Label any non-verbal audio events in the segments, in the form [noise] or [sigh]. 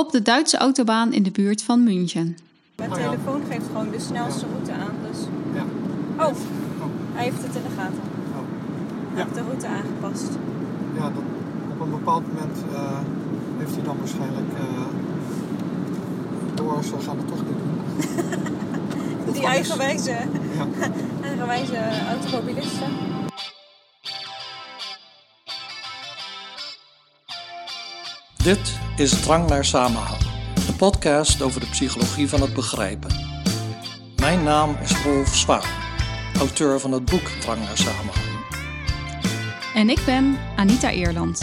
op de Duitse autobaan in de buurt van München. Mijn Oh telefoon geeft gewoon de snelste route aan. Dus... Ja. Oh, hij heeft het in de gaten. Oh. Hij Ja. heeft de route aangepast. Ja, dat, op een bepaald moment eh, heeft hij dan waarschijnlijk eh, door, ze gaan het toch niet doen. [laughs] Die eigenwijze, Ja. [laughs] eigenwijze automobilisten. Dit is Drang naar Samenhang, een podcast over de psychologie van het begrijpen. Mijn naam is Rolf Zwaan, auteur van het boek Drang naar Samenhang. En ik ben Anita Eerland.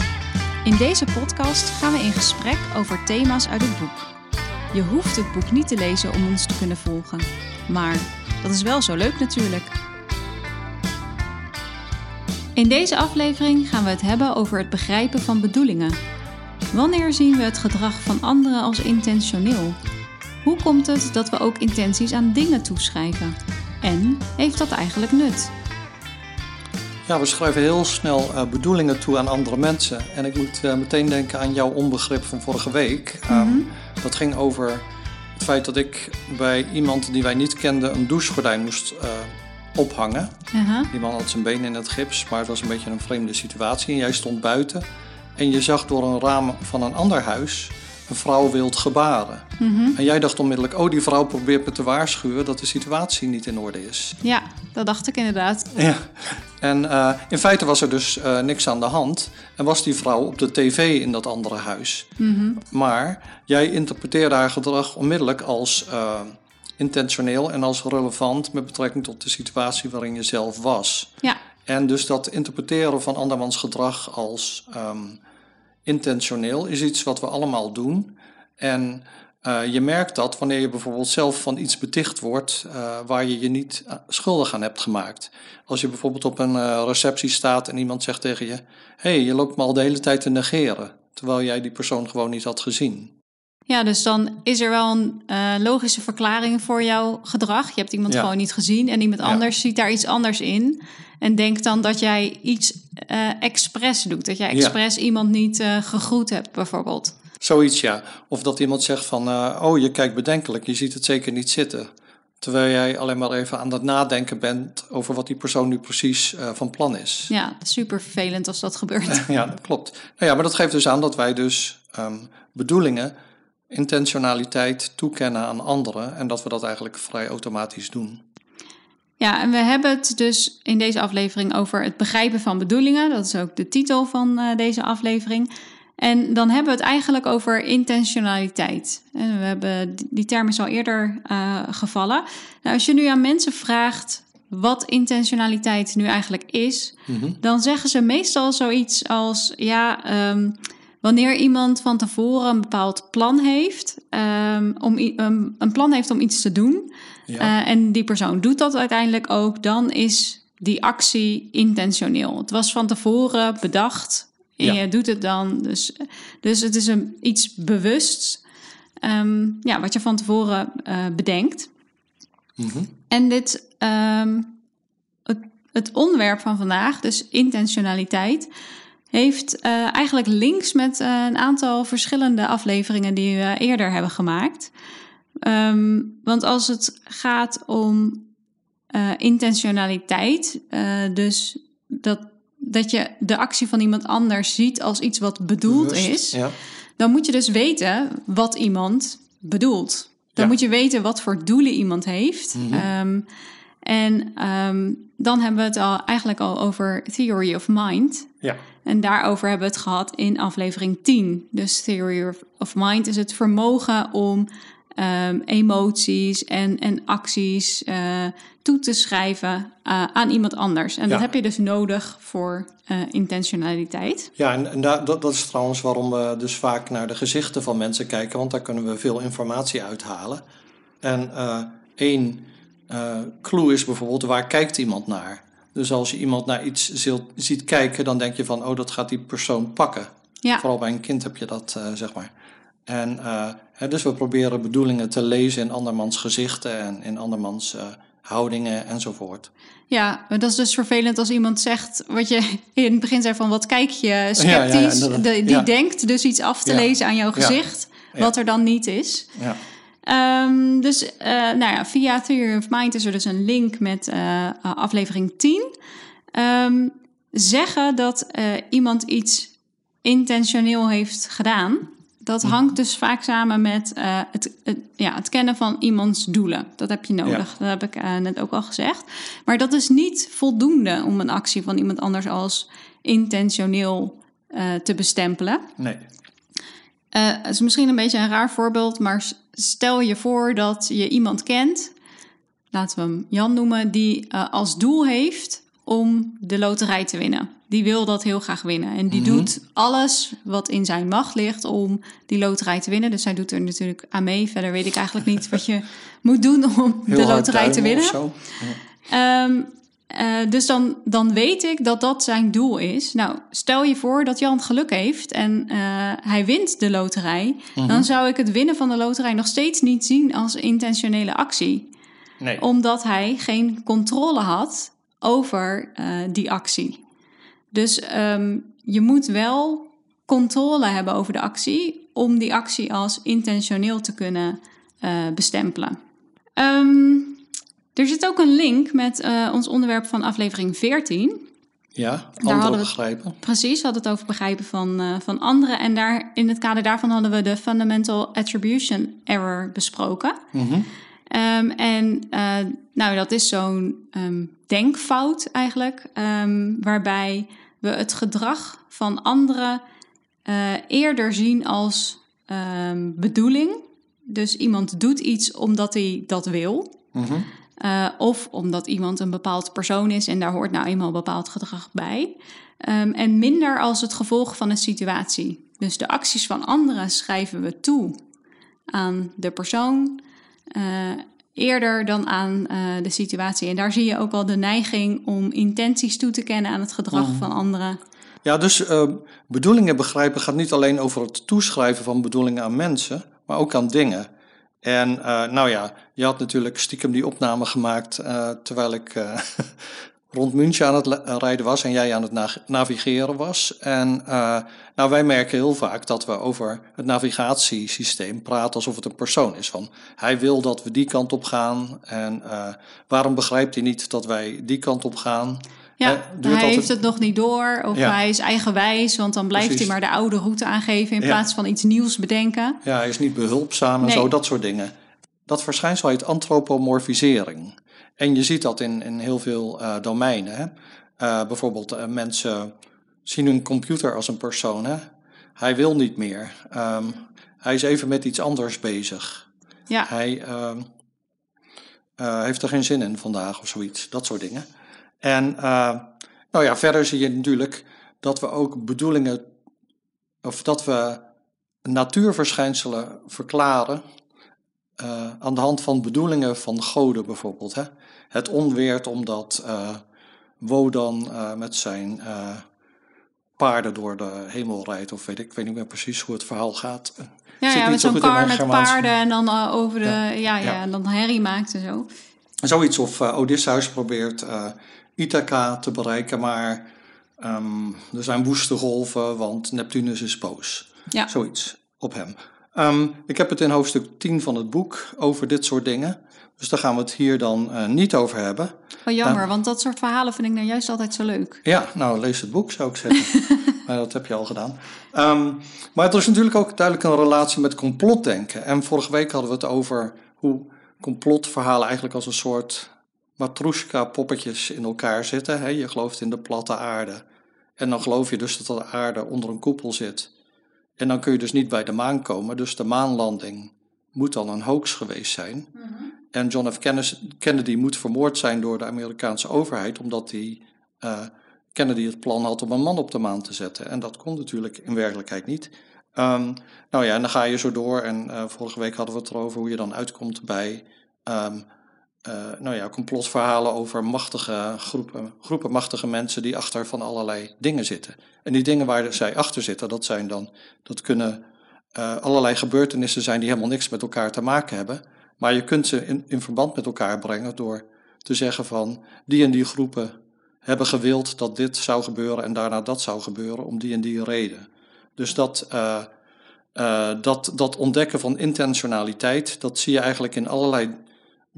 In deze podcast gaan we in gesprek over thema's uit het boek. Je hoeft het boek niet te lezen om ons te kunnen volgen. Maar dat is wel zo leuk natuurlijk. In deze aflevering gaan we het hebben over het begrijpen van bedoelingen. Wanneer zien we het gedrag van anderen als intentioneel? Hoe komt het dat we ook intenties aan dingen toeschrijven? En heeft dat eigenlijk nut? Ja, we schrijven heel snel eh, bedoelingen toe aan andere mensen. En ik moet eh, meteen denken aan jouw onbegrip van vorige week. Ehm, dat ging over het feit dat ik bij iemand die wij niet kenden een douchegordijn moest eh, ophangen. Die man had zijn been in het gips, maar het was een beetje een vreemde situatie. En jij stond buiten en je zag door een raam van een ander huis een vrouw wild gebaren. En jij dacht onmiddellijk, oh die vrouw probeert me te waarschuwen dat de situatie niet in orde is. Ja, dat dacht ik inderdaad. Ja. En eh, in feite was er dus eh, niks aan de hand. En was die vrouw op de tv in dat andere huis. Maar jij interpreteerde haar gedrag onmiddellijk als eh, intentioneel en als relevant met betrekking tot de situatie waarin je zelf was. Ja, En dus dat interpreteren van andermans gedrag als ehm, intentioneel is iets wat we allemaal doen. En eh, je merkt dat wanneer je bijvoorbeeld zelf van iets beticht wordt eh, waar je je niet eh, schuldig aan hebt gemaakt. Als je bijvoorbeeld op een receptie staat en iemand zegt tegen je: hey, je loopt me al de hele tijd te negeren. Terwijl jij die persoon gewoon niet had gezien. Ja dus dan is er wel een eh, logische verklaring voor jouw gedrag. Je hebt iemand Ja. gewoon niet gezien en iemand Ja. anders ziet daar iets anders in. En denkt dan dat jij iets eh expres doet. Dat jij Ja. expres iemand niet eh, gegroet hebt, bijvoorbeeld. Zoiets ja. Of dat iemand zegt van: Oh, je kijkt bedenkelijk, je ziet het zeker niet zitten. Terwijl jij alleen maar even aan het nadenken bent over wat die persoon nu precies van plan is. Ja, super vervelend als dat gebeurt. [laughs] Ja, dat klopt. Nou ja, maar dat geeft dus aan dat wij dus ehm, bedoelingen, intentionaliteit toekennen aan anderen en dat we dat eigenlijk vrij automatisch doen. Ja, en we hebben het dus in deze aflevering over het begrijpen van bedoelingen. Dat is ook de titel van eh, deze aflevering. En dan hebben we het eigenlijk over intentionaliteit. En we hebben die- term is al eerder eh, gevallen. Nou, als je nu aan mensen vraagt wat intentionaliteit nu eigenlijk is, dan zeggen ze meestal zoiets als: ja, ehm, wanneer iemand van tevoren een bepaald plan heeft, ehm, om um, een plan heeft om iets te doen, Ja. eh, en die persoon doet dat uiteindelijk ook, dan is die actie intentioneel. Het was van tevoren bedacht en Ja. je doet het dan. Dus, dus het is een, iets bewust, ehm, ja, wat je van tevoren eh, bedenkt. Mhm. En dit, ehm, het, het onderwerp van vandaag, dus intentionaliteit, heeft eh, eigenlijk links met eh, een aantal verschillende afleveringen die we eerder hebben gemaakt. Ehm, want als het gaat om eh, intentionaliteit, dus dat, dat je de actie van iemand anders ziet als iets wat bedoeld Bewust, is, Ja. dan moet je dus weten wat iemand bedoelt. Dan Ja. moet je weten wat voor doelen iemand heeft. Ehm, en ehm, dan hebben we het al eigenlijk al over theory of mind. Ja. En daarover hebben we het gehad in aflevering 10. Dus theory of- mind is het vermogen om ehm, emoties en, en acties eh, toe te schrijven eh, aan iemand anders. En dat Ja. heb je dus nodig voor eh, intentionaliteit. Ja, en, en daar- dat, dat is trouwens waarom we dus vaak naar de gezichten van mensen kijken, want daar kunnen we veel informatie uithalen. En één clue is bijvoorbeeld, waar kijkt iemand naar? Dus als je iemand naar iets ziet, ziet kijken, dan denk je van, oh, dat gaat die persoon pakken. Ja. Vooral bij een kind heb je dat, eh, zeg maar. En eh, hè, dus we proberen bedoelingen te lezen in andermans gezichten en in andermans eh, houdingen enzovoort. Ja, maar dat is dus vervelend als iemand zegt wat je [laughs] in het begin zei van wat kijk je ja, sceptisch. De- die Ja. denkt dus iets af te Ja. lezen aan jouw Ja. gezicht. wat er dan niet is. Ja. Ehm, dus eh, nou ja, via Theory of Mind is er dus een link met eh, aflevering 10. Ehm, zeggen dat eh, iemand iets intentioneel heeft gedaan, dat hangt dus vaak samen met het, het, ja, het kennen van iemands doelen. Dat heb je nodig. Dat heb ik net ook al gezegd. Maar dat is niet voldoende om een actie van iemand anders als intentioneel te bestempelen. Nee. Het is misschien een beetje een raar voorbeeld, maar stel je voor dat je iemand kent, laten we hem Jan noemen, die eh, als doel heeft om de loterij te winnen. Die wil dat heel graag winnen. En die Mhm. doet alles wat in zijn macht ligt om die loterij te winnen. Dus hij doet er natuurlijk aan mee. Verder weet ik eigenlijk niet wat je [laughs] moet doen om Heel de loterij te winnen. of eh, dus dan, dan weet ik dat dat zijn doel is. Nou, stel je voor dat Jan geluk heeft en eh, hij wint de loterij. Dan zou ik het winnen van de loterij nog steeds niet zien als intentionele actie. Nee. Omdat hij geen controle had over eh, die actie. Dus ehm, je moet wel controle hebben over de actie om die actie als intentioneel te kunnen bestempelen. Ehm, er zit ook een link met eh, ons onderwerp van aflevering 14. Ja, hadden we- begrijpen. Precies, we hadden het over begrijpen van, eh, van anderen. En daar, in het kader daarvan hadden we de Fundamental Attribution Error besproken. Mhm. Ehm, en eh, nou, dat is zo'n ehm, denkfout eigenlijk, ehm, waarbij we het gedrag van anderen eerder zien als bedoeling. Dus iemand doet iets omdat hij dat wil. Mhm. Eh, of omdat iemand een bepaald persoon is en daar hoort nou eenmaal bepaald gedrag bij. Ehm, en minder als het gevolg van een situatie. Dus de acties van anderen schrijven we toe aan de persoon eh, eerder dan aan eh, de situatie. En daar zie je ook al de neiging om intenties toe te kennen aan het gedrag van anderen. Ja, dus bedoelingen begrijpen gaat niet alleen over het toeschrijven van bedoelingen aan mensen, maar ook aan dingen. En nou ja, je had natuurlijk stiekem die opname gemaakt eh, terwijl ik eh, [laughs] rond München aan het eh, rijden was en jij aan het na- navigeren was. En nou, wij merken heel vaak dat we over het navigatiesysteem praten alsof het een persoon is. Van hij wil dat we die kant op gaan en waarom begrijpt hij niet dat wij die kant op gaan? Ja, hij heeft het nog niet door of Ja. hij is eigenwijs, want dan blijft Precies. hij maar de oude route aangeven in Ja. plaats van iets nieuws bedenken. Ja, hij is niet behulpzaam en Nee. zo, dat soort dingen. Dat verschijnsel heet antropomorfisering. En je ziet dat in, in heel veel eh, domeinen. Hè? Eh, bijvoorbeeld eh, mensen zien hun computer als een persoon. Hè? Hij wil niet meer. Ehm, hij is even met iets anders bezig. Ja, Hij ehm, eh, heeft er geen zin in vandaag of zoiets. Dat soort dingen. En nou ja, verder zie je natuurlijk dat we ook bedoelingen, of dat we natuurverschijnselen verklaren eh, aan de hand van bedoelingen van goden bijvoorbeeld. Hè? Het onweert omdat eh, Wodan eh, met zijn paarden door de hemel rijdt, of weet ik, ik weet niet meer precies hoe het verhaal gaat. ja, zit ja met zo zo'n kar met Germaans. paarden en dan over de. Ja, ja, Ja. en dan herrie maakt en zo. Zoiets of Odysseus probeert Ithaca te bereiken, maar ehm, er zijn woeste golven, want Neptunus is boos. Ja. Zoiets op hem. Ehm, ik heb het in hoofdstuk 10 van het boek over dit soort dingen. Dus daar gaan we het hier dan eh, niet over hebben. Wel jammer, want dat soort verhalen vind ik nou juist altijd zo leuk. Ja, nou lees het boek zou ik zeggen. [laughs] maar dat heb je al gedaan. Ehm, maar er is natuurlijk ook duidelijk een relatie met complotdenken. En vorige week hadden we het over hoe complotverhalen eigenlijk als een soort matroeska-poppetjes in elkaar zitten. Hè? Je gelooft in de platte aarde. En dan geloof je dus dat de aarde onder een koepel zit. En dan kun je dus niet bij de maan komen. Dus de maanlanding moet dan een hoax geweest zijn. En John F. Kennedy moet vermoord zijn door de Amerikaanse overheid, omdat hij eh, Kennedy het plan had om een man op de maan te zetten. En dat kon natuurlijk in werkelijkheid niet. Ehm, nou ja, en dan ga je zo door. En eh, vorige week hadden we het erover hoe je dan uitkomt bij ehm, eh, nou ja, complotverhalen over machtige groepen, groepen machtige mensen die achter van allerlei dingen zitten. En die dingen waar zij achter zitten, dat zijn dan, dat kunnen eh, allerlei gebeurtenissen zijn die helemaal niks met elkaar te maken hebben. Maar je kunt ze in, in verband met elkaar brengen door te zeggen van die en die groepen hebben gewild dat dit zou gebeuren en daarna dat zou gebeuren om die en die reden. Dus dat, eh, eh, dat, dat ontdekken van intentionaliteit, dat zie je eigenlijk in allerlei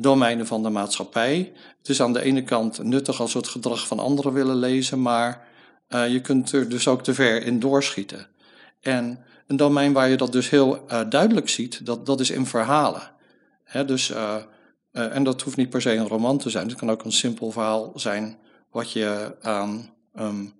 domeinen van de maatschappij. Het is aan de ene kant nuttig als we het gedrag van anderen willen lezen, maar uh, je kunt er dus ook te ver in doorschieten. En een domein waar je dat dus heel uh, duidelijk ziet, dat, dat is in verhalen. Hè, dus, uh, en dat hoeft niet per se een roman te zijn. Het kan ook een simpel verhaal zijn wat je aan um,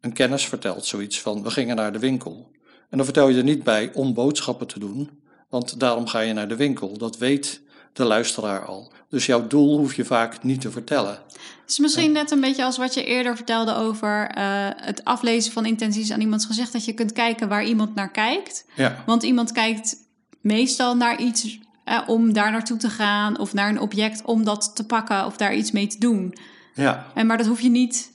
een kennis vertelt. Zoiets van, we gingen naar de winkel. En dan vertel je er niet bij om boodschappen te doen, want daarom ga je naar de winkel. Dat weet de luisteraar al. Dus jouw doel hoef je vaak niet te vertellen. Het is misschien net een beetje als wat je eerder vertelde over uh, het aflezen van intenties aan iemands gezicht. Dat je kunt kijken waar iemand naar kijkt. Ja. Want iemand kijkt meestal naar iets uh, om daar naartoe te gaan. Of naar een object om dat te pakken of daar iets mee te doen. Ja. En, maar dat hoef je niet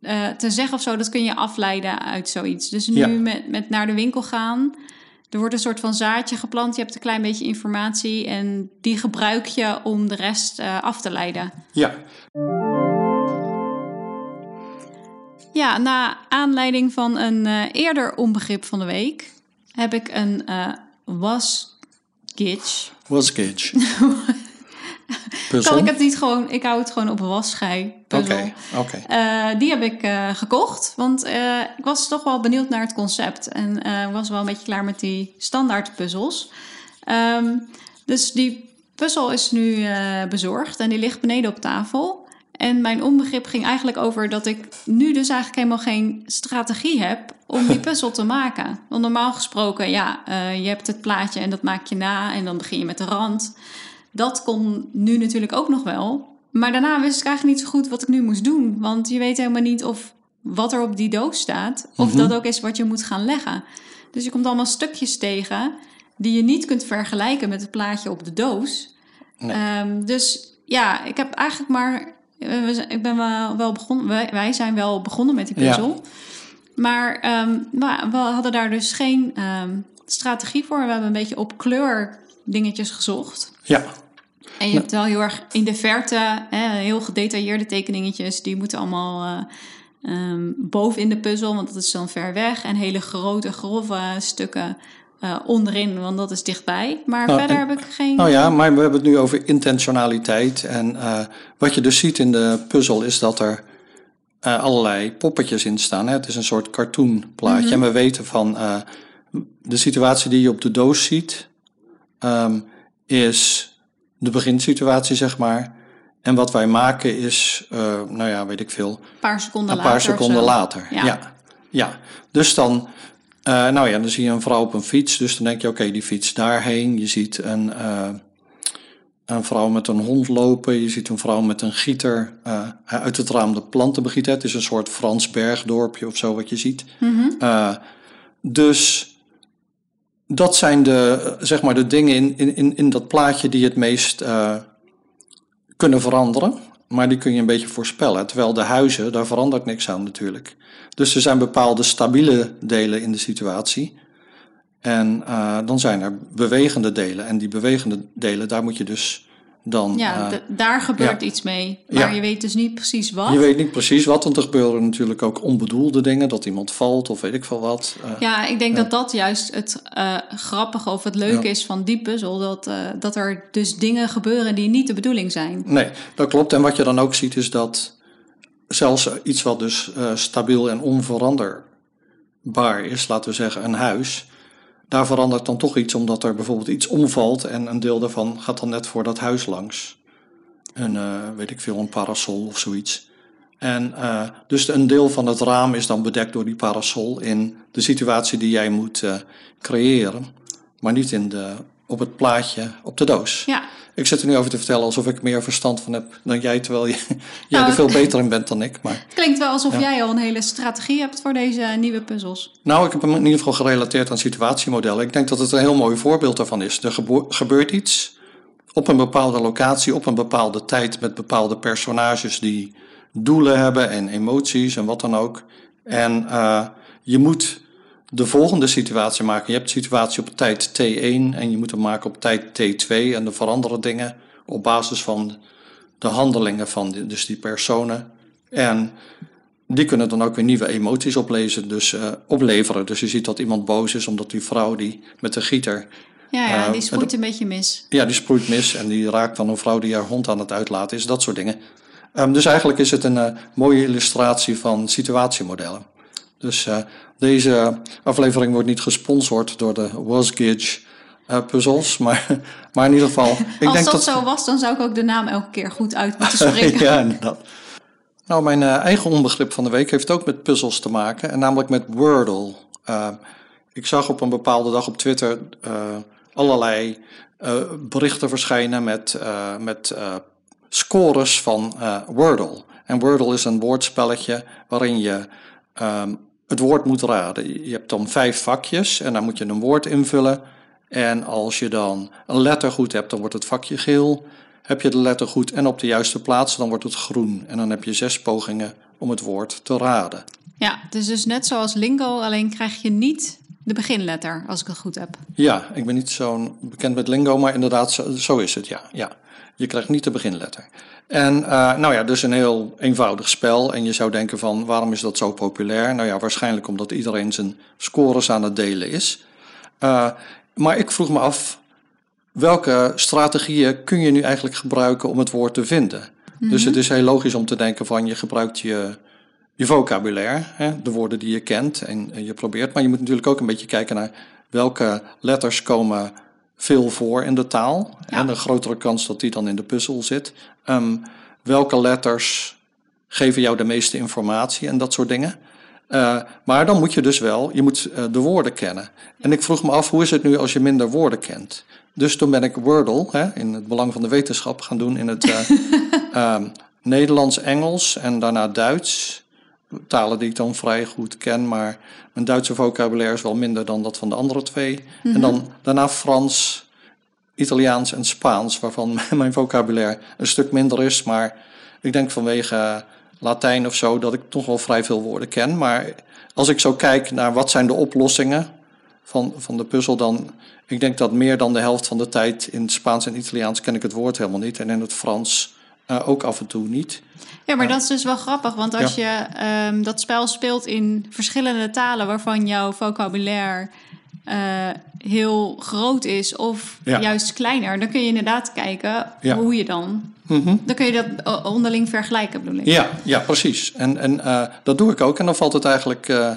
uh, te zeggen of zo. Dat kun je afleiden uit zoiets. Dus nu Ja. met, met naar de winkel gaan. Er wordt een soort van zaadje geplant. Je hebt een klein beetje informatie. En die gebruik je om de rest uh, af te leiden. Ja. Ja, na aanleiding van een uh, eerder onbegrip van de week heb ik een uh, was gitch. Kan ik het niet gewoon, ik hou het gewoon op wasschei. Oké, oké. Uh, die heb ik uh, gekocht, want uh, ik was toch wel benieuwd naar het concept. En was wel een beetje klaar met die standaard puzzels. Um, dus die puzzel is nu bezorgd en die ligt beneden op tafel. En mijn onbegrip ging eigenlijk over dat ik nu dus eigenlijk helemaal geen strategie heb om die [laughs] puzzel te maken. Want normaal gesproken, ja, je hebt het plaatje en dat maak je na en dan begin je met de rand. Dat kon nu natuurlijk ook nog wel. Maar daarna wist ik eigenlijk niet zo goed wat ik nu moest doen. Want je weet helemaal niet of wat er op die doos staat, of Mhm. dat ook is wat je moet gaan leggen. Dus je komt allemaal stukjes tegen die je niet kunt vergelijken met het plaatje op de doos. Nee. Ehm, dus ja, ik heb eigenlijk maar. eh, we Ik ben wel, wel begonnen. Wij, wij zijn wel begonnen met die Ja. puzzel. Maar ehm, we, we hadden daar dus geen ehm, strategie voor. We hebben een beetje op kleur dingetjes gezocht. Ja, En je hebt wel heel erg in de verte hè, heel gedetailleerde tekeningetjes. Die moeten allemaal ehm, boven in de puzzel, want dat is dan ver weg. En hele grote, grove stukken eh, onderin, want dat is dichtbij. Maar Nou, verder en- heb ik geen... nou ja, maar we hebben het nu over intentionaliteit. En eh, wat je dus ziet in de puzzel is dat er allerlei poppetjes in staan. Hè? Het is een soort cartoonplaatje. En we weten van de situatie die je op de doos ziet, ehm, is de beginsituatie, zeg maar. En wat wij maken is, eh, nou ja, weet ik veel, Een paar seconden een later. paar of seconden zo. later. Ja. Ja. ja. Dus dan, eh, nou ja, dan zie je een vrouw op een fiets. Dus dan denk je, oké, die fiets daarheen. Je ziet een, eh, een vrouw met een hond lopen. Je ziet een vrouw met een gieter uit het raam de planten begieten. Het is een soort Frans bergdorpje of zo wat je ziet. Mhm. Dus dat zijn de, zeg maar, de dingen in, in- in, dat plaatje die het meest eh, kunnen veranderen. Maar die kun je een beetje voorspellen. Terwijl de huizen, daar verandert niks aan natuurlijk. Dus er zijn bepaalde stabiele delen in de situatie. En eh, dan zijn er bewegende delen. En die bewegende delen, daar moet je dus dan... Ja, eh, daar gebeurt ja. iets mee. Maar Ja. je weet dus niet precies wat. je weet niet precies wat, want er gebeuren natuurlijk ook onbedoelde dingen. Dat iemand valt of weet ik veel wat. Eh, Ja, ik denk Ja. dat dat juist het eh, grappige of het leuke is van die puzzel. Dat, dat er dus dingen gebeuren die niet de bedoeling zijn. Nee, dat klopt. En wat je dan ook ziet is dat zelfs iets wat dus stabiel en onveranderbaar is, laten we zeggen een huis, daar verandert dan toch iets omdat er bijvoorbeeld iets omvalt en een deel daarvan gaat dan net voor dat huis langs. Een, eh, weet ik veel, een parasol of zoiets. En eh, dus een deel van het raam is dan bedekt door die parasol in de situatie die jij moet eh, creëren, maar niet in de, op het plaatje op de doos. Ja, Ik zit er nu over te vertellen alsof ik meer verstand van heb dan jij, terwijl je, [laughs] jij er veel beter in bent dan ik. Maar, het klinkt wel alsof Ja. jij al een hele strategie hebt voor deze nieuwe puzzels. nou, ik heb hem in ieder geval gerelateerd aan situatiemodellen. Ik denk dat het een heel mooi voorbeeld daarvan is. Er gebeurt iets op een bepaalde locatie, op een bepaalde tijd, met bepaalde personages die doelen hebben en emoties en wat dan ook. En eh, je moet de volgende situatie maken. Je hebt de situatie op tijd T1 en je moet hem maken op tijd T2 en er veranderen dingen op basis van de handelingen van die, dus die personen. En die kunnen dan ook weer nieuwe emoties oplezen, dus, eh, opleveren. Dus je ziet dat iemand boos is omdat die vrouw die met de gieter Ja, ja Eh, die sproeit een beetje mis. Ja, die sproeit mis en die raakt dan een vrouw die haar hond aan het uitlaten is, dat soort dingen. Ehm, dus eigenlijk is het een eh, mooie illustratie van situatiemodellen. Dus deze aflevering wordt niet gesponsord door de Wasgage eh puzzels, maar, maar in ieder geval. Ik Als denk dat, zo was, dan zou ik ook de naam elke keer goed uit moeten spreken. [laughs] ja, inderdaad. Nou, mijn eh, eigen onbegrip van de week heeft ook met puzzels te maken, en namelijk met Wordle. Eh, ik zag op een bepaalde dag op Twitter eh, allerlei berichten verschijnen met, met scores van Wordle. En Wordle is een woordspelletje waarin je ehm, het woord moet raden. Je hebt dan vijf vakjes en dan moet je een woord invullen. En als je dan een letter goed hebt, dan wordt het vakje geel. Heb je de letter goed en op de juiste plaats, dan wordt het groen. En dan heb je zes pogingen om het woord te raden. Ja, het is dus net zoals lingo, alleen krijg je niet de beginletter, als ik het goed heb. Ja, ik ben niet zo bekend met lingo, maar inderdaad, zo, zo is het, ja. ja. Je krijgt niet de beginletter. En eh, nou ja, dus een heel eenvoudig spel. En je zou denken van, waarom is dat zo populair? Nou ja, waarschijnlijk omdat iedereen zijn scores aan het delen is. Eh, maar ik vroeg me af, welke strategieën kun je nu eigenlijk gebruiken om het woord te vinden? Dus het is heel logisch om te denken van, je gebruikt je, je vocabulaire, hè, de woorden die je kent en, en je probeert. Maar je moet natuurlijk ook een beetje kijken naar welke letters komen veel voor in de taal. Ja. En een grotere kans dat die dan in de puzzel zit. Ehm, welke letters geven jou de meeste informatie en dat soort dingen. Eh, maar dan moet je dus wel, je moet eh, de woorden kennen. En ik vroeg me af, hoe is het nu als je minder woorden kent? Dus toen ben ik Wordle, hè, in het belang van de wetenschap, gaan doen in het eh, [laughs] ehm, Nederlands, Engels en daarna Duits. Talen die ik dan vrij goed ken, maar mijn Duitse vocabulaire is wel minder dan dat van de andere twee. En dan daarna Frans, Italiaans en Spaans, waarvan [laughs] mijn vocabulaire een stuk minder is. Maar ik denk vanwege Latijn of zo dat ik toch wel vrij veel woorden ken. Maar als ik zo kijk naar wat zijn de oplossingen van, van de puzzel, dan ik denk dat meer dan de helft van de tijd in Spaans en Italiaans ken ik het woord helemaal niet. En in het Frans eh, ook af en toe niet. Ja, maar dat is dus wel grappig, want als je ehm, dat spel speelt in verschillende talen waarvan jouw vocabulaire eh, heel groot is of Ja. juist kleiner, dan kun je inderdaad kijken Ja. hoe je dan. Mhm. Dan kun je dat onderling vergelijken, bedoel ik. Ja, ja precies. En, en eh, dat doe ik ook. En dan valt het eigenlijk eh,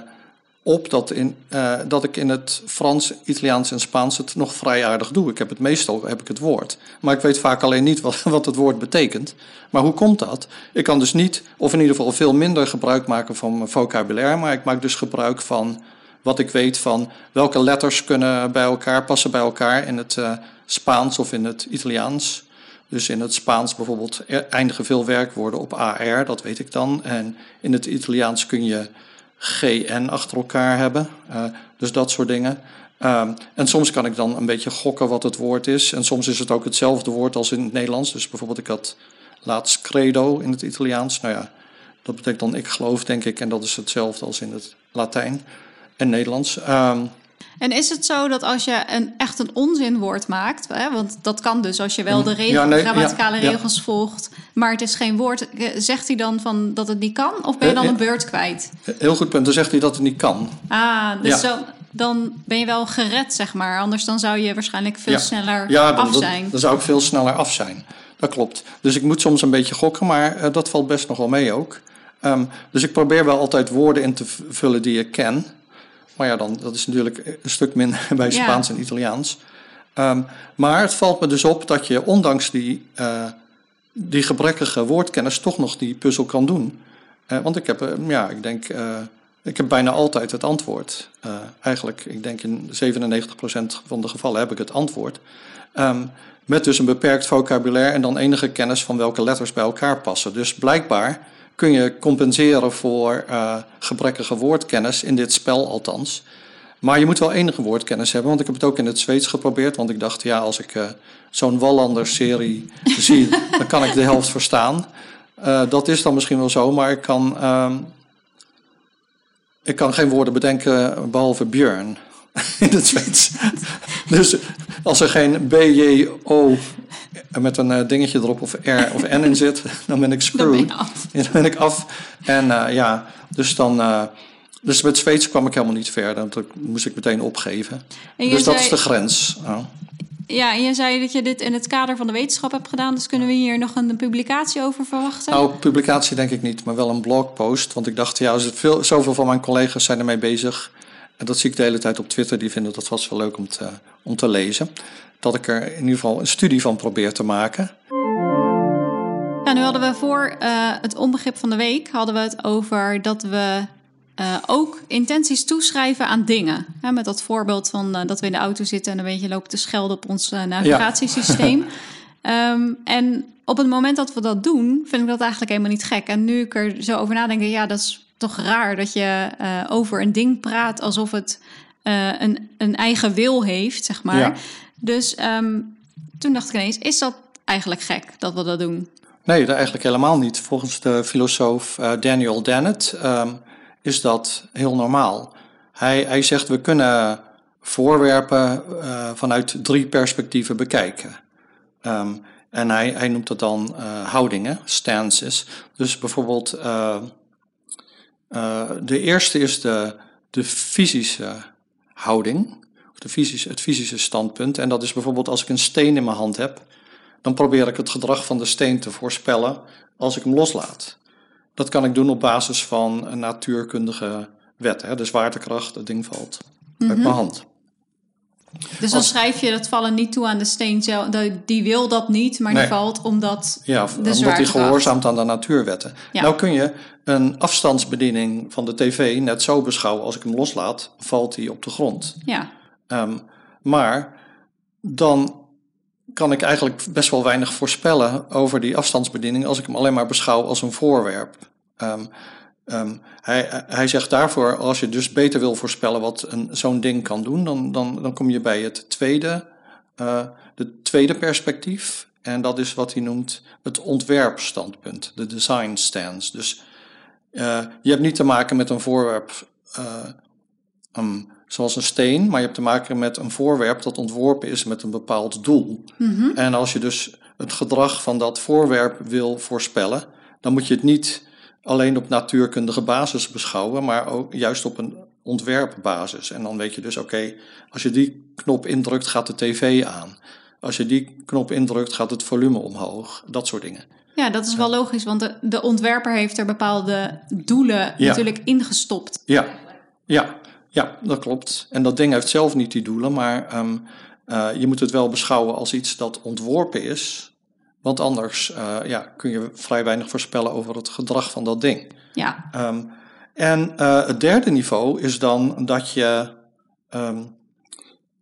op dat, in, eh, dat ik in het Frans, Italiaans en Spaans het nog vrij aardig doe. Ik heb het meestal heb ik het woord. Maar ik weet vaak alleen niet wat, [laughs] wat het woord betekent. Maar hoe komt dat? Ik kan dus niet, of in ieder geval veel minder gebruik maken van mijn vocabulaire. Maar ik maak dus gebruik van wat ik weet van welke letters kunnen bij elkaar, passen bij elkaar in het eh, Spaans of in het Italiaans. Dus in het Spaans bijvoorbeeld er- eindigen veel werkwoorden op AR, dat weet ik dan. En in het Italiaans kun je GN achter elkaar hebben. eh, dus dat soort dingen. Ehm, en soms kan ik dan een beetje gokken wat het woord is. En soms is het ook hetzelfde woord als in het Nederlands. Dus bijvoorbeeld ik had laatst credo in het Italiaans. Nou ja, dat betekent dan ik geloof, denk ik. En dat is hetzelfde als in het Latijn en Nederlands. Ehm, En is het zo dat als je een, echt een onzinwoord maakt, hè, want dat kan dus als je wel de regel, Ja, nee, grammaticale ja, ja. regels volgt, maar het is geen woord, eh, zegt hij dan van dat het niet kan? Of ben je dan Eh, een eh. beurt kwijt? heel goed punt. Dan zegt hij dat het niet kan. Ah, dus zo, dan ben je wel gered, zeg maar. Anders dan zou je waarschijnlijk veel sneller dan, af dan- zijn. Dan, zou ik veel sneller af zijn. Dat klopt. Dus ik moet soms een beetje gokken, maar eh, dat valt best nog wel mee ook. Ehm, dus ik probeer wel altijd woorden in te vullen die ik ken. Maar ja, dan, dat is natuurlijk een stuk minder [laughs] bij Ja. Spaans en Italiaans. Ehm, maar het valt me dus op dat je ondanks die, eh, die gebrekkige woordkennis toch nog die puzzel kan doen. Eh, want ik heb, eh, ja, ik denk, ik heb bijna altijd het antwoord. Eigenlijk, ik denk in 97% van de gevallen heb ik het antwoord. Ehm, met dus een beperkt vocabulaire en dan enige kennis van welke letters bij elkaar passen. Dus blijkbaar kun je compenseren voor eh, gebrekkige woordkennis, in dit spel althans. Maar je moet wel enige woordkennis hebben, want ik heb het ook in het Zweeds geprobeerd. Want ik dacht, ja, als ik eh, zo'n Wallander-serie [laughs] zie, dan kan ik de helft verstaan. Eh, dat is dan misschien wel zo, maar ik kan, ehm, ik kan geen woorden bedenken behalve Björn in het Zweeds. dus als er geen B, J, O met een eh, dingetje erop of R of N in zit, dan ben ik Dan ben screwed. [laughs] dan ben ik af. En eh, ja, dus dan. eh, dus met Zweeds kwam ik helemaal niet verder. want Dat moest ik meteen opgeven. Dus dat is de grens. Ja. Ja, en je zei dat je dit in het kader van de wetenschap hebt gedaan. Dus kunnen we hier nog een publicatie over verwachten? Nou, publicatie denk ik niet, maar wel een blogpost. Want ik dacht, ja, veel, zoveel van mijn collega's zijn ermee bezig. En dat zie ik de hele tijd op Twitter. Die vinden dat vast wel leuk om te, om te lezen. Dat ik er in ieder geval een studie van probeer te maken. Ja, nu hadden we voor eh, het onbegrip van de week hadden we het over dat we eh, ook intenties toeschrijven aan dingen. Met dat voorbeeld van eh, dat we in de auto zitten en een beetje lopen te schelden op ons navigatiesysteem. [laughs] Ehm, en op het moment dat we dat doen, vind ik dat eigenlijk helemaal niet gek. En nu ik er zo over nadenk, ja, dat is toch raar dat je eh, over een ding praat alsof het eh, een, een eigen wil heeft, zeg maar. Ja. Dus ehm, toen dacht ik ineens, is dat eigenlijk gek dat we dat doen? Nee, dat eigenlijk helemaal niet. Volgens de filosoof eh, Daniel Dennett ehm, is dat heel normaal. Hij, hij zegt we kunnen voorwerpen vanuit drie perspectieven bekijken. Ehm, en hij, hij noemt dat dan houdingen, stances. Dus bijvoorbeeld, eh, de eerste is de, de fysische houding, of de fysische, het fysische standpunt. En dat is bijvoorbeeld als ik een steen in mijn hand heb, dan probeer ik het gedrag van de steen te voorspellen als ik hem loslaat. Dat kan ik doen op basis van een natuurkundige wet. Hè? De zwaartekracht, het ding valt uit mijn hand. Dus dan Als- schrijf je dat vallen niet toe aan de steen zelf. Die- wil dat niet, maar Nee. die valt omdat. Ja, De omdat hij gehoorzaamt aan de natuurwetten. Ja. Nou kun je een afstandsbediening van de tv net zo beschouwen. Als ik hem loslaat, valt hij op de grond. Ja, Ehm, maar dan kan ik eigenlijk best wel weinig voorspellen over die afstandsbediening als ik hem alleen maar beschouw als een voorwerp. Ehm, ehm, hij, hij zegt daarvoor, als je dus beter wil voorspellen wat zo'n ding kan doen, dan, dan, dan kom je bij het tweede, eh, de tweede perspectief. En dat is wat hij noemt het ontwerpstandpunt, de design stance. Dus eh, je hebt niet te maken met een voorwerp eh, ehm, zoals een steen, maar je hebt te maken met een voorwerp dat ontworpen is met een bepaald doel. En als je dus het gedrag van dat voorwerp wil voorspellen, dan moet je het niet alleen op natuurkundige basis beschouwen, maar ook juist op een ontwerpbasis. En dan weet je dus, oké, als je die knop indrukt, gaat de tv aan. Als je die knop indrukt, gaat het volume omhoog. Dat soort dingen. ja dat is wel logisch, want de, de ontwerper heeft er bepaalde doelen Ja. natuurlijk ingestopt. Ja, ja, ja, dat klopt. En dat ding heeft zelf niet die doelen, maar ehm, eh, je moet het wel beschouwen als iets dat ontworpen is. Want anders eh, ja, kun je vrij weinig voorspellen over het gedrag van dat ding. Ja, Ehm, en eh, het derde niveau is dan dat je, ehm,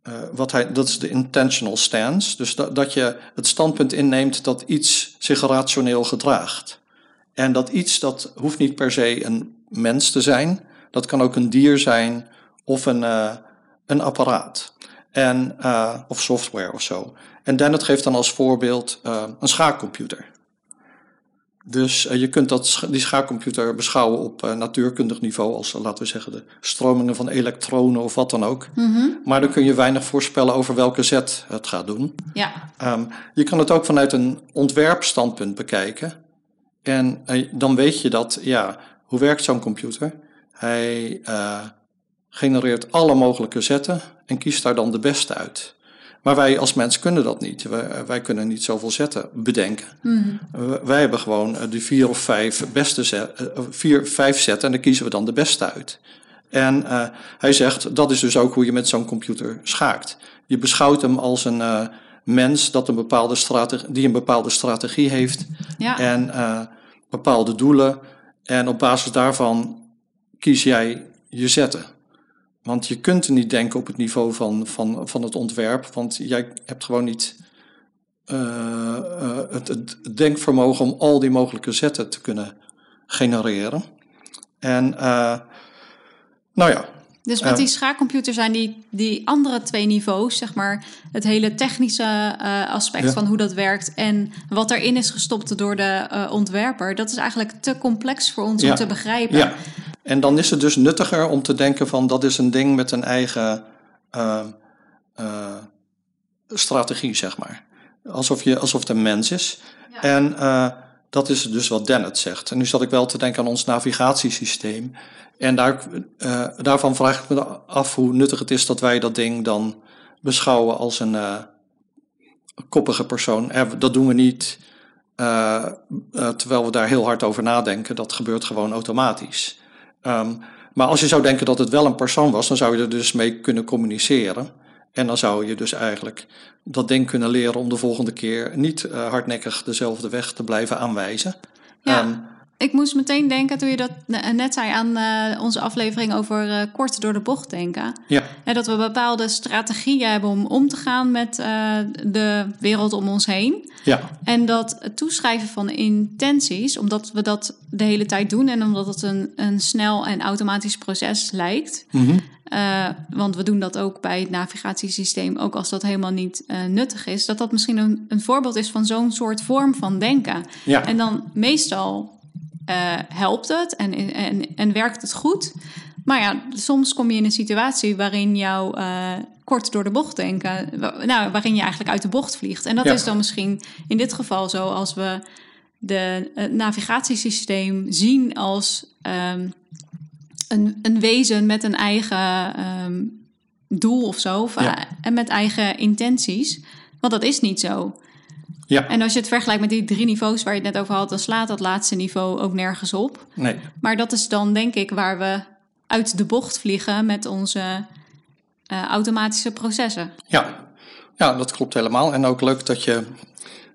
eh, wat hij, dat is de intentional stance, dus dat, dat je het standpunt inneemt dat iets zich rationeel gedraagt. En dat iets, dat hoeft niet per se een mens te zijn, dat kan ook een dier zijn of een, een apparaat. En, eh, of software of zo. En Dennett geeft dan als voorbeeld eh, een schaakcomputer. Dus eh, je kunt dat, die schaakcomputer beschouwen op natuurkundig niveau, als laten we zeggen de stromingen van elektronen of wat dan ook. Maar dan kun je weinig voorspellen over welke zet het gaat doen. ja, Ehm, je kan het ook vanuit een ontwerpstandpunt bekijken. En dan weet je dat, ja, hoe werkt zo'n computer? Hij genereert alle mogelijke zetten en kiest daar dan de beste uit. Maar wij als mens kunnen dat niet. Wij, wij kunnen niet zoveel zetten bedenken. Uh, wij hebben gewoon uh, de vier of vijf beste zet, uh, vier, vijf zetten en daar kiezen we dan de beste uit. En uh, hij zegt, dat is dus ook hoe je met zo'n computer schaakt. Je beschouwt hem als een uh, mens dat een bepaalde strategie, die een bepaalde strategie heeft ja. en uh, bepaalde doelen. En op basis daarvan kies jij je zetten. Want je kunt er niet denken op het niveau van, van, van het ontwerp, want jij hebt gewoon niet uh, uh, het, het, denkvermogen om al die mogelijke zetten te kunnen genereren. En uh, nou ja. Dus met die schaakcomputer zijn die, die andere twee niveaus, zeg maar, het hele technische uh, aspect ja. van hoe dat werkt en wat erin is gestopt door de ontwerper, dat is eigenlijk te complex voor ons ja. om te begrijpen. Ja, en dan is het dus nuttiger om te denken van dat is een ding met een eigen uh, strategie, zeg maar. alsof, je, alsof het een mens is. En eh, dat is dus wat Dennett zegt. En nu zat ik wel te denken aan ons navigatiesysteem. En daar, eh, daarvan vraag ik me af hoe nuttig het is dat wij dat ding dan beschouwen als een eh, koppige persoon. Eh, dat doen we niet eh, eh, terwijl we daar heel hard over nadenken. Dat gebeurt gewoon automatisch. Ehm, maar als je zou denken dat het wel een persoon was, dan zou je er dus mee kunnen communiceren. En dan zou je dus eigenlijk dat ding kunnen leren om de volgende keer niet eh, hardnekkig dezelfde weg te blijven aanwijzen. Ja. Ehm, Ik moest meteen denken, toen je dat ne- net zei aan eh, onze aflevering over eh, kort door de bocht denken. ja, Hè, dat we bepaalde strategieën hebben om om te gaan met eh, de wereld om ons heen. ja, En dat het toeschrijven van intenties, omdat we dat de hele tijd doen en omdat het een, een snel en automatisch proces lijkt. eh, want we doen dat ook bij het navigatiesysteem, ook als dat helemaal niet eh, nuttig is. Dat dat misschien een, een voorbeeld is van zo'n soort vorm van denken. ja, En dan meestal eh, helpt het en, en, en werkt het goed. Maar ja, soms kom je in een situatie waarin jouw eh, kort door de bocht denken, nou, waarin je eigenlijk uit de bocht vliegt. En dat Ja. is dan misschien in dit geval zo als we de, het navigatiesysteem zien als ehm, een, een wezen met een eigen ehm, doel of zo, of, Ja. eh, en met eigen intenties. Want dat is niet zo. Ja. En als je het vergelijkt met die drie niveaus waar je het net over had, dan slaat dat laatste niveau ook nergens op. Nee, Maar dat is dan denk ik waar we uit de bocht vliegen met onze eh, automatische processen. Ja. ja, dat klopt helemaal. En ook leuk dat je,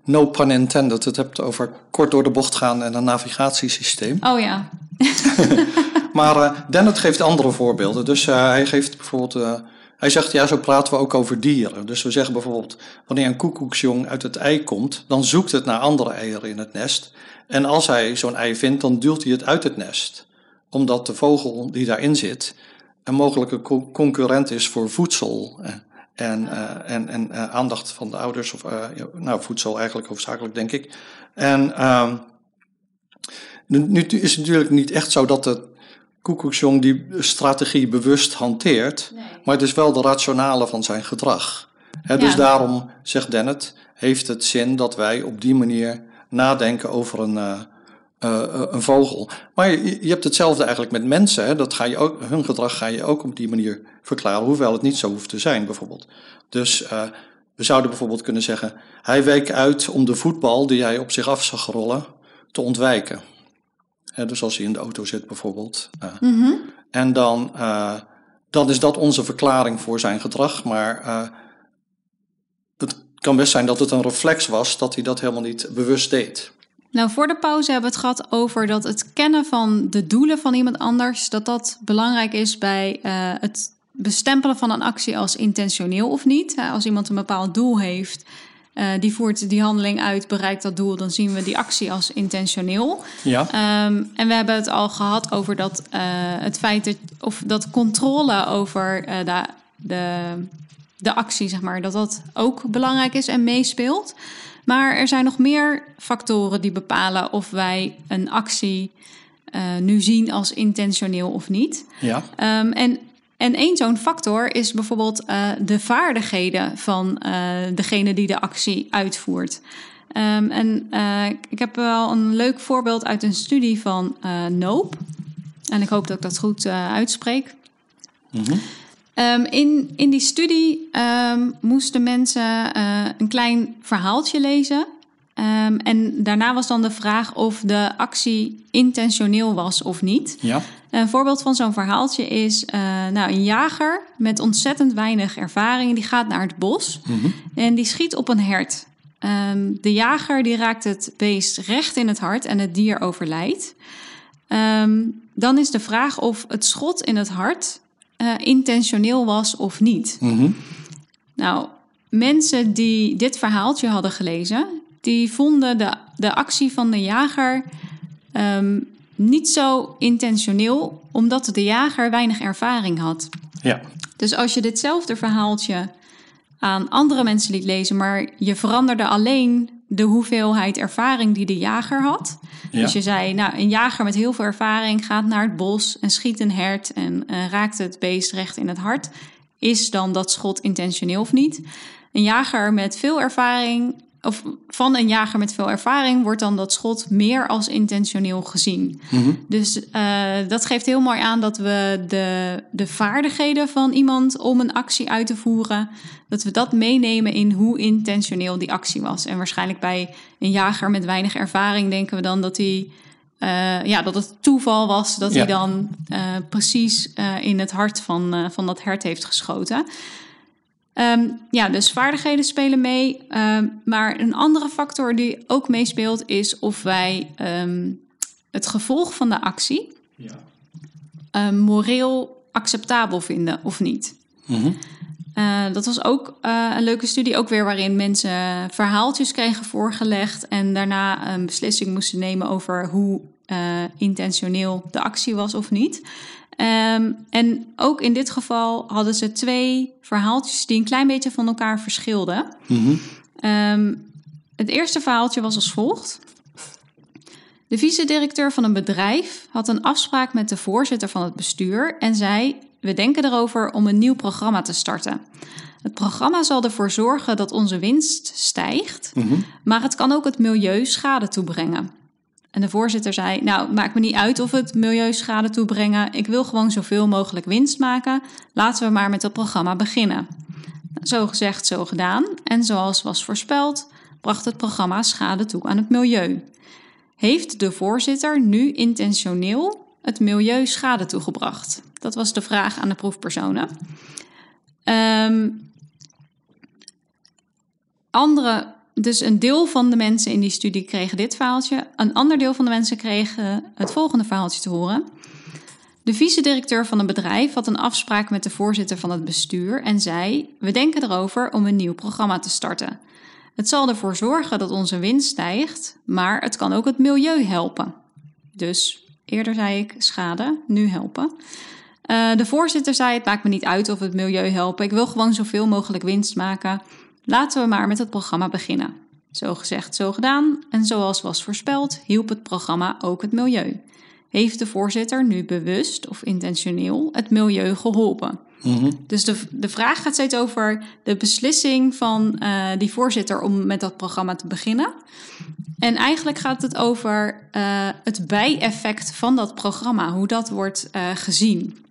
no pun intended, het hebt over kort door de bocht gaan en een navigatiesysteem. Oh ja, [laughs] Maar eh Dennett geeft andere voorbeelden. Dus eh, hij geeft bijvoorbeeld, hij zegt ja, zo praten we ook over dieren. Dus we zeggen bijvoorbeeld, wanneer een koekoeksjong uit het ei komt, dan zoekt het naar andere eieren in het nest. En als hij zo'n ei vindt, dan duwt hij het uit het nest. Omdat de vogel die daarin zit een mogelijke co- concurrent is voor voedsel. eh, En, eh, en, en eh, aandacht van de ouders, of nou, voedsel eigenlijk hoofdzakelijk, denk ik. En ehm, nu, nu is het natuurlijk niet echt zo dat de koekoeksjong die strategie bewust hanteert, maar het is wel de rationale van zijn gedrag. Dus Ja. daarom, zegt Dennett, heeft het zin dat wij op die manier nadenken over een, eh, eh, een vogel. Maar je, je hebt hetzelfde eigenlijk met mensen. Hè? Dat ga je ook, hun gedrag ga je ook op die manier verklaren, hoewel het niet zo hoeft te zijn, bijvoorbeeld. Dus eh, we zouden bijvoorbeeld kunnen zeggen: hij week uit om de voetbal die hij op zich af zag rollen te ontwijken. Dus als hij in de auto zit, bijvoorbeeld. eh. Mhm. En dan, eh, dan is dat onze verklaring voor zijn gedrag. Maar eh, het kan best zijn dat het een reflex was dat hij dat helemaal niet bewust deed. Nou, voor de pauze hebben we het gehad over dat het kennen van de doelen van iemand anders, dat dat belangrijk is bij het bestempelen van een actie als intentioneel of niet. Als iemand een bepaald doel heeft, eh, die voert die handeling uit, bereikt dat doel, dan zien we die actie als intentioneel. Ja, Ehm, en we hebben het al gehad over dat, eh, het feit dat, of dat controle over eh, de, de, de actie, zeg maar, dat dat ook belangrijk is en meespeelt. Maar er zijn nog meer factoren die bepalen of wij een actie nu zien als intentioneel of niet. ja, Ehm, en, en één zo'n factor is bijvoorbeeld eh, de vaardigheden van eh, degene die de actie uitvoert. Ehm, en eh, ik heb wel een leuk voorbeeld uit een studie van Noop. En ik hoop dat ik dat goed uitspreek. mhm, Ehm, in, in die studie ehm, moesten mensen een klein verhaaltje lezen. Ehm, en daarna was dan de vraag of de actie intentioneel was of niet. ja, Een voorbeeld van zo'n verhaaltje is eh, nou, een jager met ontzettend weinig ervaring. Die gaat naar het bos mhm, en die schiet op een hert. Ehm, de jager die raakt het beest recht in het hart en het dier overlijdt. Ehm, dan is de vraag of het schot in het hart eh, intentioneel was of niet. mhm, Nou, mensen die dit verhaaltje hadden gelezen, die vonden de, de actie van de jager ehm, niet zo intentioneel, omdat de jager weinig ervaring had. ja, Dus als je ditzelfde verhaaltje aan andere mensen liet lezen, maar je veranderde alleen de hoeveelheid ervaring die de jager had. Ja. Dus je zei, nou, een jager met heel veel ervaring gaat naar het bos en schiet een hert en eh, raakt het beest recht in het hart. Is dan dat schot intentioneel of niet? Een jager met veel ervaring of van een jager met veel ervaring wordt dan dat schot meer als intentioneel gezien. Mhm. Dus eh, dat geeft heel mooi aan dat we de, de vaardigheden van iemand om een actie uit te voeren, dat we dat meenemen in hoe intentioneel die actie was. En waarschijnlijk bij een jager met weinig ervaring denken we dan dat hij. eh, ja, dat het toeval was dat Ja. hij dan eh, precies in het hart van, van dat hert heeft geschoten. Ehm, ja, dus vaardigheden spelen mee. Ehm, maar een andere factor die ook meespeelt is of wij ehm, het gevolg van de actie ehm, moreel acceptabel vinden of niet. Mhm. Eh, dat was ook eh, een leuke studie, ook weer waarin mensen verhaaltjes kregen voorgelegd en daarna een beslissing moesten nemen over hoe eh, intentioneel de actie was of niet. Ehm, en ook in dit geval hadden ze twee verhaaltjes die een klein beetje van elkaar verschilden. Mhm. Ehm, het eerste verhaaltje was als volgt. De vice-directeur van een bedrijf had een afspraak met de voorzitter van het bestuur en zei: We denken erover om een nieuw programma te starten. Het programma zal ervoor zorgen dat onze winst stijgt, Mhm. maar het kan ook het milieu schade toebrengen. En de voorzitter zei: Nou, maakt me niet uit of het milieu schade toebrengen. Ik wil gewoon zoveel mogelijk winst maken. Laten we maar met het programma beginnen. Zo gezegd, zo gedaan. En zoals was voorspeld, bracht het programma schade toe aan het milieu. Heeft de voorzitter nu intentioneel het milieu schade toegebracht? Dat was de vraag aan de proefpersonen. Ehm, andere, dus een deel van de mensen in die studie kregen dit verhaaltje. Een ander deel van de mensen kregen het volgende verhaaltje te horen. De vice-directeur van een bedrijf had een afspraak met de voorzitter van het bestuur en zei: We denken erover om een nieuw programma te starten. Het zal ervoor zorgen dat onze winst stijgt, maar het kan ook het milieu helpen. Dus eerder zei ik schade, nu helpen. Eh, de voorzitter zei: Het maakt me niet uit of het milieu helpen. Ik wil gewoon zoveel mogelijk winst maken. Laten we maar met het programma beginnen. Zo gezegd, zo gedaan. En zoals was voorspeld, hielp het programma ook het milieu. Heeft de voorzitter nu bewust of intentioneel het milieu geholpen? Mhm. Dus de, de vraag gaat steeds over de beslissing van eh, die voorzitter om met dat programma te beginnen. En eigenlijk gaat het over eh, het bijeffect van dat programma, hoe dat wordt eh, gezien,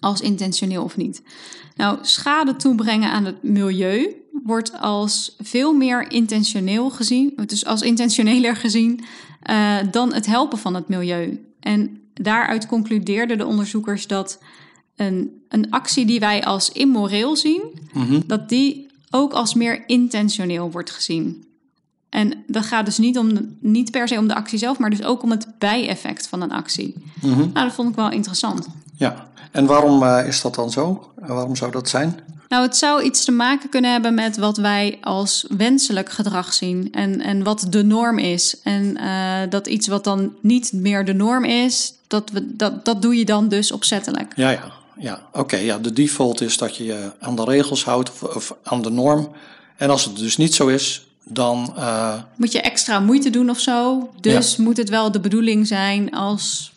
als intentioneel of niet. Nou, schade toebrengen aan het milieu wordt als veel meer intentioneel gezien, dus als intentioneler [laughs] gezien, eh, dan het helpen van het milieu. En daaruit concludeerden de onderzoekers dat een, een actie die wij als immoreel zien, Mhm. dat die ook als meer intentioneel wordt gezien. En dat gaat dus niet, om de- niet per se om de actie zelf, maar dus ook om het bijeffect van een actie. Mhm. Nou, dat vond ik wel interessant. Ja, en waarom eh, is dat dan zo? En waarom zou dat zijn? Nou, het zou iets te maken kunnen hebben met wat wij als wenselijk gedrag zien en, en wat de norm is. En eh, dat iets wat dan niet meer de norm is, dat, we, dat, dat doe je dan dus opzettelijk. Ja, ja, ja. Oké, ja, de default is dat je je aan de regels houdt of, of aan de norm. En als het dus niet zo is, dan... eh, Moet je extra moeite doen of zo. Dus moet het wel de bedoeling zijn als,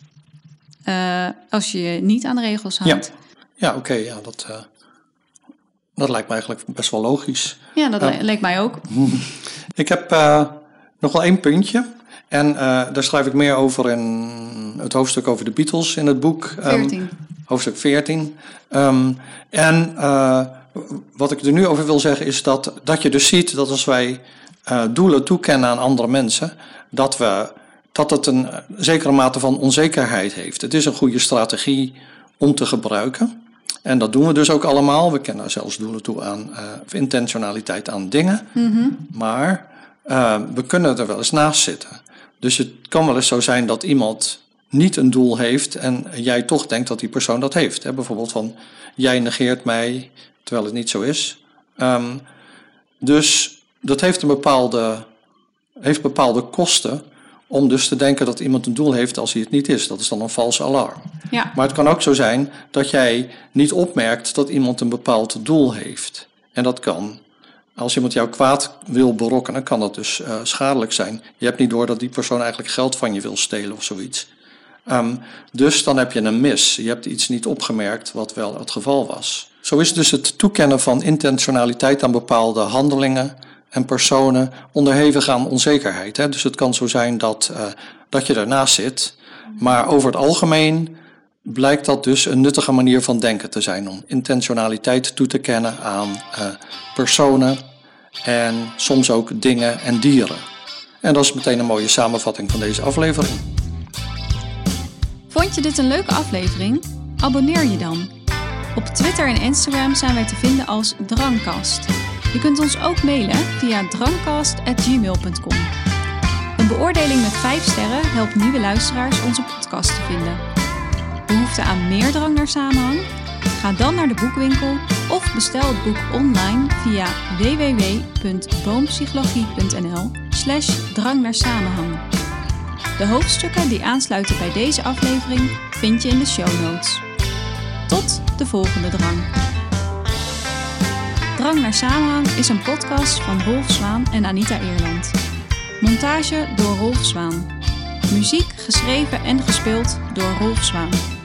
eh, als je je niet aan de regels ja, houdt. ja oké, ja, dat, eh, dat lijkt me eigenlijk best wel logisch. Ja, dat Ja. le- leek mij ook. [laughs] Ik heb eh, nog wel één puntje. En daar schrijf ik meer over in het hoofdstuk over de Beatles in het boek. ehm, 14. hoofdstuk 14. Ehm, en wat ik er nu over wil zeggen is dat, dat je dus ziet dat als wij doelen toekennen aan andere mensen, dat, we, dat het een eh, zekere mate van onzekerheid heeft. Het is een goede strategie om te gebruiken. En dat doen we dus ook allemaal. We kennen zelfs doelen toe aan eh, of intentionaliteit aan dingen. Maar eh, we kunnen er wel eens naast zitten. Dus het kan wel eens zo zijn dat iemand niet een doel heeft en jij toch denkt dat die persoon dat heeft. Hè? Bijvoorbeeld van jij negeert mij terwijl het niet zo is. Ehm, dus dat heeft een bepaalde, heeft bepaalde kosten om dus te denken dat iemand een doel heeft als hij het niet is. Dat is dan een valse alarm. Ja, Maar het kan ook zo zijn dat jij niet opmerkt dat iemand een bepaald doel heeft. En dat kan, als iemand jou kwaad wil berokkenen, kan dat dus eh, schadelijk zijn. Je hebt niet door dat die persoon eigenlijk geld van je wil stelen of zoiets. Ehm, dus dan heb je een mis. Je hebt iets niet opgemerkt wat wel het geval was. Zo is dus het toekennen van intentionaliteit aan bepaalde handelingen en personen onderhevig aan onzekerheid. Hè? Dus het kan zo zijn dat, uh, dat je ernaast zit, maar over het algemeen blijkt dat dus een nuttige manier van denken te zijn om intentionaliteit toe te kennen aan uh, personen en soms ook dingen en dieren. En dat is meteen een mooie samenvatting van deze aflevering. Vond je dit een leuke aflevering? Abonneer je dan. Op Twitter en Instagram zijn wij te vinden als Drangkast. Je kunt ons ook mailen via drangkast.gmail.com. Een beoordeling met 5 sterren helpt nieuwe luisteraars onze podcast te vinden. Behoefte aan meer drang naar samenhang? Ga dan naar de boekwinkel of bestel het boek online via www.boompsychologie.nl slash drang naar samenhang. De hoofdstukken die aansluiten bij deze aflevering vind je in de show notes. Tot de volgende drang. Drang naar Samenhang is een podcast van Rolf Zwaan en Anita Eerland. Montage door Rolf Zwaan. Muziek geschreven en gespeeld door Rolf Zwaan.